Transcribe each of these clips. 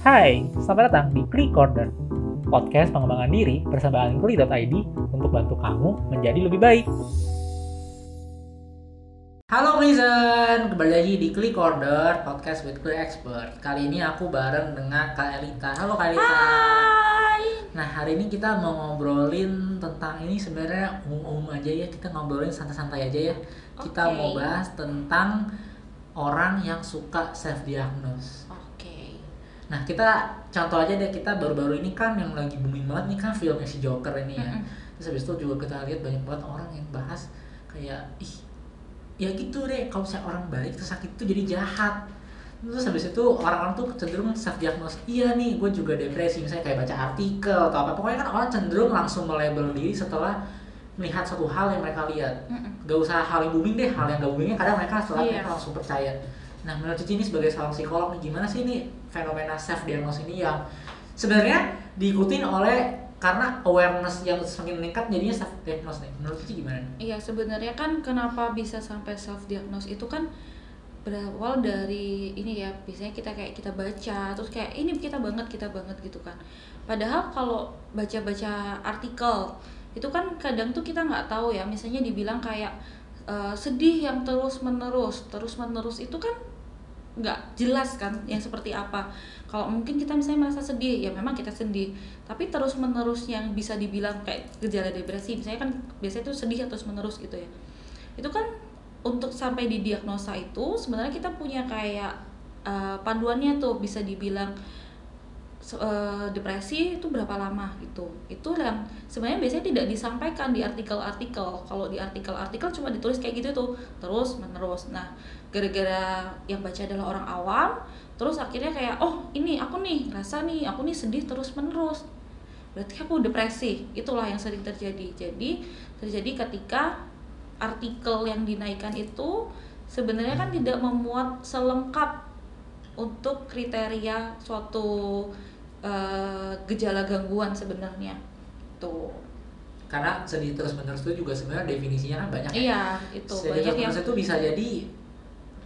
Hai, selamat datang di Klik Corner, podcast pengembangan diri bersama Ankli.id untuk bantu kamu menjadi lebih baik. Halo Prison, kembali lagi di Klik Order Podcast with Clear Expert. Kali ini aku bareng dengan Kak Elita. Halo Kak Elita. Hai. Nah hari ini kita mau ngobrolin tentang ini sebenarnya umum aja ya. Kita ngobrolin santai-santai aja ya. Kita Oke. mau bahas tentang orang yang suka self diagnose. Nah kita contoh aja deh kita baru-baru ini kan yang lagi booming banget nih kan filmnya si Joker ini ya. Mm-mm. Terus habis itu juga kita lihat banyak banget orang yang bahas kayak ih ya gitu deh kalau misalnya orang baik terus sakit itu jadi jahat. Terus habis itu orang-orang tuh cenderung self diagnose iya nih gue juga depresi misalnya kayak baca artikel atau apa pokoknya kan orang cenderung langsung melabel diri setelah melihat suatu hal yang mereka lihat Mm-mm. gak usah hal yang booming deh hal yang gak boomingnya kadang mereka setelah Iya. mereka langsung percaya nah menurut Cici ini sebagai seorang psikolog nih gimana sih ini fenomena self diagnose ini yang sebenarnya diikutin oleh karena awareness yang semakin meningkat jadinya self diagnose nih? Menurut Cici gimana? Iya sebenarnya kan kenapa bisa sampai self diagnose itu kan berawal dari ini ya biasanya kita kayak kita baca terus kayak ini kita banget kita banget gitu kan. Padahal kalau baca-baca artikel itu kan kadang tuh kita nggak tahu ya. Misalnya dibilang kayak eh, sedih yang terus menerus terus menerus itu kan nggak jelas kan yang seperti apa. Kalau mungkin kita misalnya merasa sedih ya memang kita sedih. Tapi terus menerus yang bisa dibilang kayak gejala depresi misalnya kan biasanya itu sedih terus menerus gitu ya. Itu kan untuk sampai di diagnosa itu sebenarnya kita punya kayak uh, panduannya tuh bisa dibilang uh, depresi itu berapa lama gitu. Itu yang sebenarnya biasanya tidak disampaikan di artikel-artikel. Kalau di artikel-artikel cuma ditulis kayak gitu tuh terus menerus nah gara-gara yang baca adalah orang awam terus akhirnya kayak oh ini aku nih rasa nih aku nih sedih terus menerus berarti aku depresi. Itulah yang sering terjadi. Jadi terjadi ketika artikel yang dinaikkan itu sebenarnya kan tidak memuat selengkap untuk kriteria suatu eh, gejala gangguan sebenarnya. Tuh. Karena sedih terus menerus itu juga sebenarnya definisinya kan banyak ya. iya itu. Sedih banyak terus yang menerus itu bisa jadi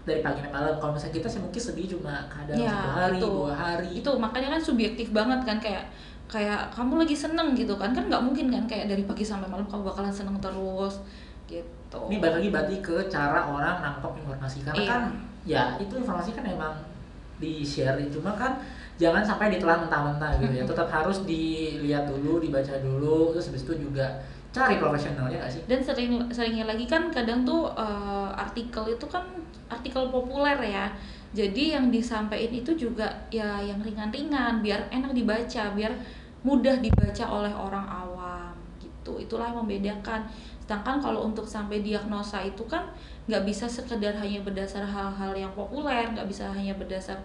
dari pagi sampai malam. Kalau misalnya kita sih mungkin sedih cuma kadang Ya, satu hari itu. dua hari. Itu makanya kan subjektif banget kan kayak kayak kamu lagi seneng gitu kan. Kan nggak mungkin kan kayak dari pagi sampai malam kamu bakalan seneng terus gitu. Ini balik lagi berarti ke cara orang nangkep informasi. Karena Iya. kan ya itu informasi kan emang di share cuma kan jangan sampai ditelan mentah-mentah gitu ya. Tetap harus dilihat dulu dibaca dulu terus habis itu juga cari profesionalnya gak sih? Dan sering seringnya lagi kan kadang tuh eh, artikel itu kan artikel populer ya. Jadi yang disampaikan itu juga ya yang ringan-ringan biar enak dibaca biar mudah dibaca oleh orang awam gitu. Itulah yang membedakan. Sedangkan kalau untuk sampai diagnosa itu kan nggak bisa sekedar hanya berdasar hal-hal yang populer nggak bisa hanya berdasar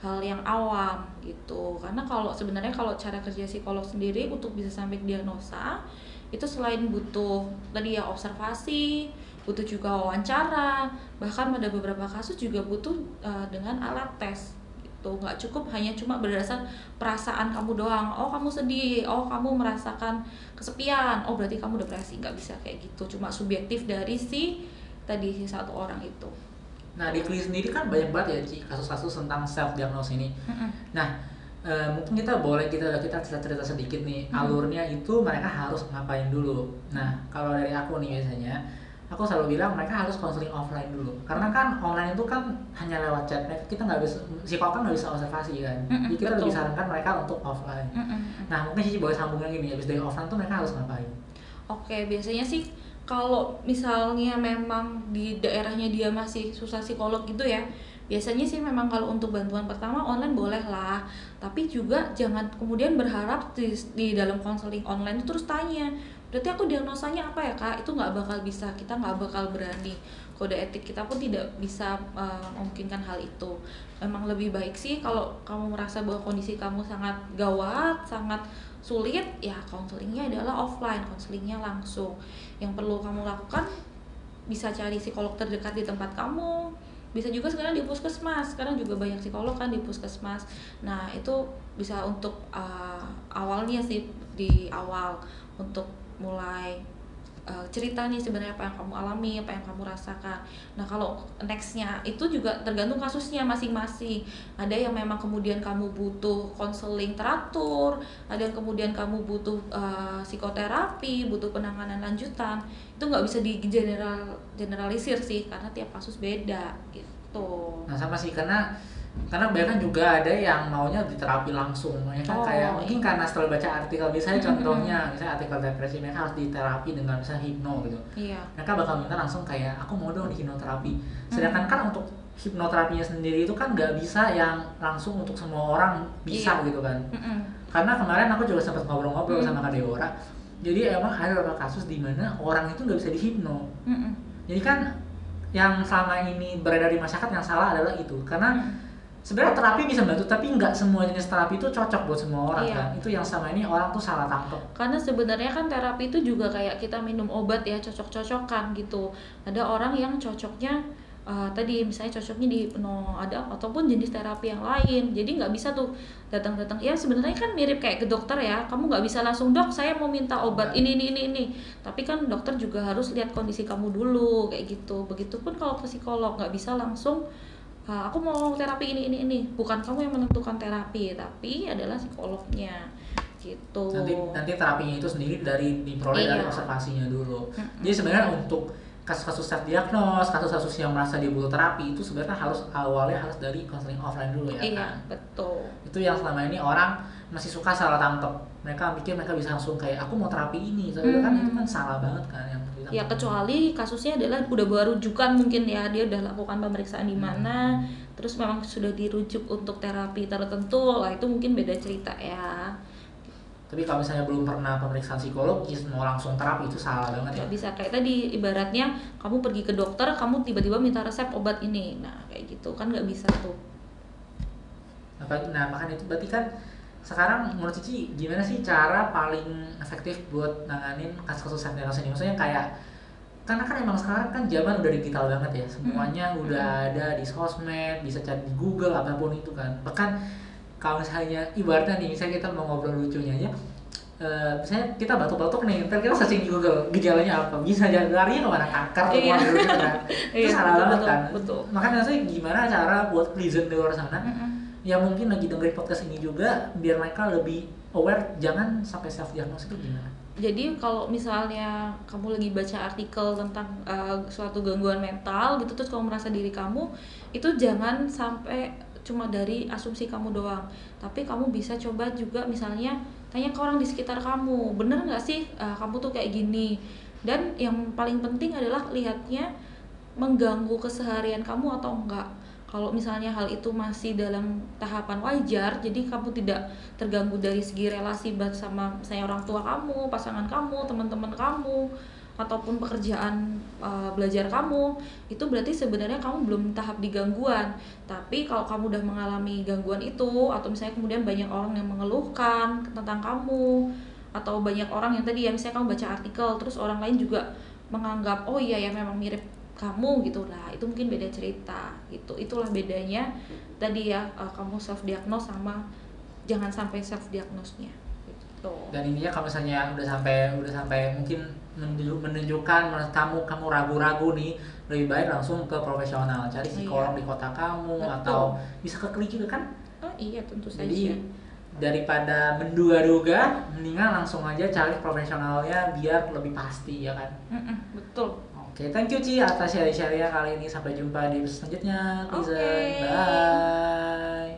hal yang awam gitu. Karena kalau sebenarnya kalau cara kerja psikolog sendiri untuk bisa sampai diagnosa itu selain butuh tadi ya observasi butuh juga wawancara bahkan pada beberapa kasus juga butuh uh, dengan alat tes gitu. Nggak cukup hanya cuma berdasar perasaan kamu doang. Oh kamu sedih. Oh kamu merasakan kesepian. Oh berarti kamu depresi. Nggak bisa kayak gitu. Cuma subjektif dari si tadi si satu orang itu. Nah di Kli sendiri kan banyak banget ya Ci, kasus-kasus tentang self diagnose ini nah eh, mungkin kita boleh kita kita cerita-cerita sedikit nih Hmm. alurnya itu mereka harus ngapain dulu. Nah kalau dari aku nih biasanya aku selalu bilang mereka harus konseling offline dulu. Karena kan online itu kan hanya lewat chat. Mereka kita nggak bisa psikolog kan nggak bisa observasi kan? Mm-mm, jadi kita betul. lebih sarankan mereka untuk offline. Nah mungkin Cici boleh sambung lagi nih habis dari offline tuh mereka harus ngapain? Oke, biasanya sih kalau misalnya memang di daerahnya dia masih susah psikolog gitu ya, biasanya sih memang kalau untuk bantuan pertama online boleh lah. Tapi juga jangan kemudian berharap di, di dalam konseling online itu terus tanya, berarti aku diagnosanya apa ya kak? Itu nggak bakal bisa, kita nggak bakal berani. Kode etik kita pun tidak bisa uh, memungkinkan hal itu. Memang lebih baik sih kalau kamu merasa bahwa kondisi kamu sangat gawat, sangat sulit ya konselingnya adalah offline konselingnya langsung yang perlu kamu lakukan bisa cari psikolog terdekat di tempat kamu bisa juga sekarang di puskesmas sekarang juga banyak psikolog kan di puskesmas nah itu bisa untuk uh, awalnya sih di awal untuk mulai uh, cerita nih sebenarnya apa yang kamu alami apa yang kamu rasakan. Nah kalau nextnya itu juga tergantung kasusnya masing-masing. Ada yang memang kemudian kamu butuh konseling teratur ada yang kemudian kamu butuh uh, psikoterapi butuh penanganan lanjutan. Itu nggak bisa di general generalisir sih karena tiap kasus beda gitu. Nah sama sih karena karena kan juga ada yang maunya di terapi langsung ya kan oh, kayak mungkin karena setelah baca artikel misalnya mm -hmm. contohnya misalnya artikel depresi mereka harus diterapi dengan misalnya hipno gitu iya. mereka bakal minta langsung kayak aku mau dong di hipnoterapi sedangkan mm -hmm. kan untuk hipnoterapinya sendiri itu kan nggak bisa yang langsung untuk semua orang bisa iya. gitu kan mm -hmm. karena kemarin aku juga sempat ngobrol-ngobrol mm -hmm. sama Kak Deora jadi emang ada beberapa kasus di mana orang itu nggak bisa dihipno mm -hmm. jadi kan yang selama ini beredar di masyarakat yang salah adalah itu karena mm -hmm sebenarnya terapi bisa bantu tapi nggak semua jenis terapi itu cocok buat semua orang iya. kan? Itu yang sama ini orang tuh salah tangkap karena sebenarnya kan terapi itu juga kayak kita minum obat ya cocok-cocokan gitu. Ada orang yang cocoknya uh, tadi misalnya cocoknya di no ada ataupun jenis terapi yang lain. Jadi nggak bisa tuh datang-datang. Ya sebenarnya kan mirip kayak ke dokter ya. Kamu nggak bisa langsung dok saya mau minta obat ini ini ini ini. Tapi kan dokter juga harus lihat kondisi kamu dulu kayak gitu. Begitupun kalau psikolog nggak bisa langsung aku mau terapi ini ini ini bukan kamu yang menentukan terapi tapi adalah psikolognya gitu nanti nanti terapinya itu sendiri dari diperoleh iya. dari observasinya dulu mm-hmm. jadi sebenarnya untuk kasus-kasus self diagnos kasus-kasus yang merasa dia butuh terapi itu sebenarnya harus awalnya harus dari konseling offline dulu ya iya, kan? betul. Itu yang selama ini orang masih suka salah tangkap mereka pikir mereka bisa langsung kayak aku mau terapi ini. Tapi hmm. kan itu kan salah banget kan yang ya kecuali kasusnya adalah udah baru rujukan mungkin ya dia udah lakukan pemeriksaan di mana hmm. terus memang sudah dirujuk untuk terapi tertentu lah itu mungkin beda cerita ya tapi kalau misalnya belum pernah pemeriksaan psikologis mau langsung terapi itu salah banget ya. bisa. Kayak tadi ibaratnya kamu pergi ke dokter kamu tiba-tiba minta resep obat ini. Nah kayak gitu kan nggak bisa tuh. Nah makanya itu. Berarti kan sekarang menurut Cici gimana sih cara paling efektif buat nanganin kasus-kasus self ini? Maksudnya kayak karena kan emang sekarang kan zaman udah digital banget ya. Semuanya hmm. udah ada di sosmed bisa cari di Google apa pun itu kan. Bahkan kalau misalnya ibaratnya nih misalnya kita mau ngobrol lucunya aja Uh, misalnya kita batuk-batuk nih, ntar kita searching Google gejalanya apa, bisa larinya ke mana kanker, iya. ke mana gitu kan, itu iya, salah banget kan. Betul. Makanya saya gimana cara buat pleasant di luar sana, mm -hmm yang mungkin lagi dengerin podcast ini juga biar mereka lebih aware jangan sampai self diagnosis itu gimana? Jadi kalau misalnya kamu lagi baca artikel tentang uh, suatu gangguan mental gitu terus kamu merasa diri kamu itu jangan sampai cuma dari asumsi kamu doang. Tapi kamu bisa coba juga misalnya tanya ke orang di sekitar kamu bener nggak sih uh, kamu tuh kayak gini? Dan yang paling penting adalah lihatnya mengganggu keseharian kamu atau enggak. Kalau misalnya hal itu masih dalam tahapan wajar jadi kamu tidak terganggu dari segi relasi bersama saya orang tua kamu pasangan kamu teman-teman kamu ataupun pekerjaan uh, belajar kamu itu berarti sebenarnya kamu belum tahap di gangguan. Tapi kalau kamu udah mengalami gangguan itu atau misalnya kemudian banyak orang yang mengeluhkan tentang kamu atau banyak orang yang tadi ya misalnya kamu baca artikel terus orang lain juga menganggap oh iya ya memang mirip kamu gitu. Lah itu mungkin beda cerita itu itulah bedanya tadi ya uh, kamu self diagnose sama jangan sampai self diagnosnya gitu. dan intinya kalau misalnya udah sampai udah sampai mungkin menunjukkan menurut kamu kamu ragu-ragu nih lebih baik langsung ke profesional cari psikolog iya. di kota kamu Betul. atau bisa ke klinik juga kan oh iya tentu saja jadi daripada menduga-duga mendingan langsung aja cari profesionalnya biar lebih pasti ya kan mm -mm, betul Oke, okay, thank you Ci atas share-share kali ini. Sampai jumpa di episode selanjutnya. Please, okay. bye.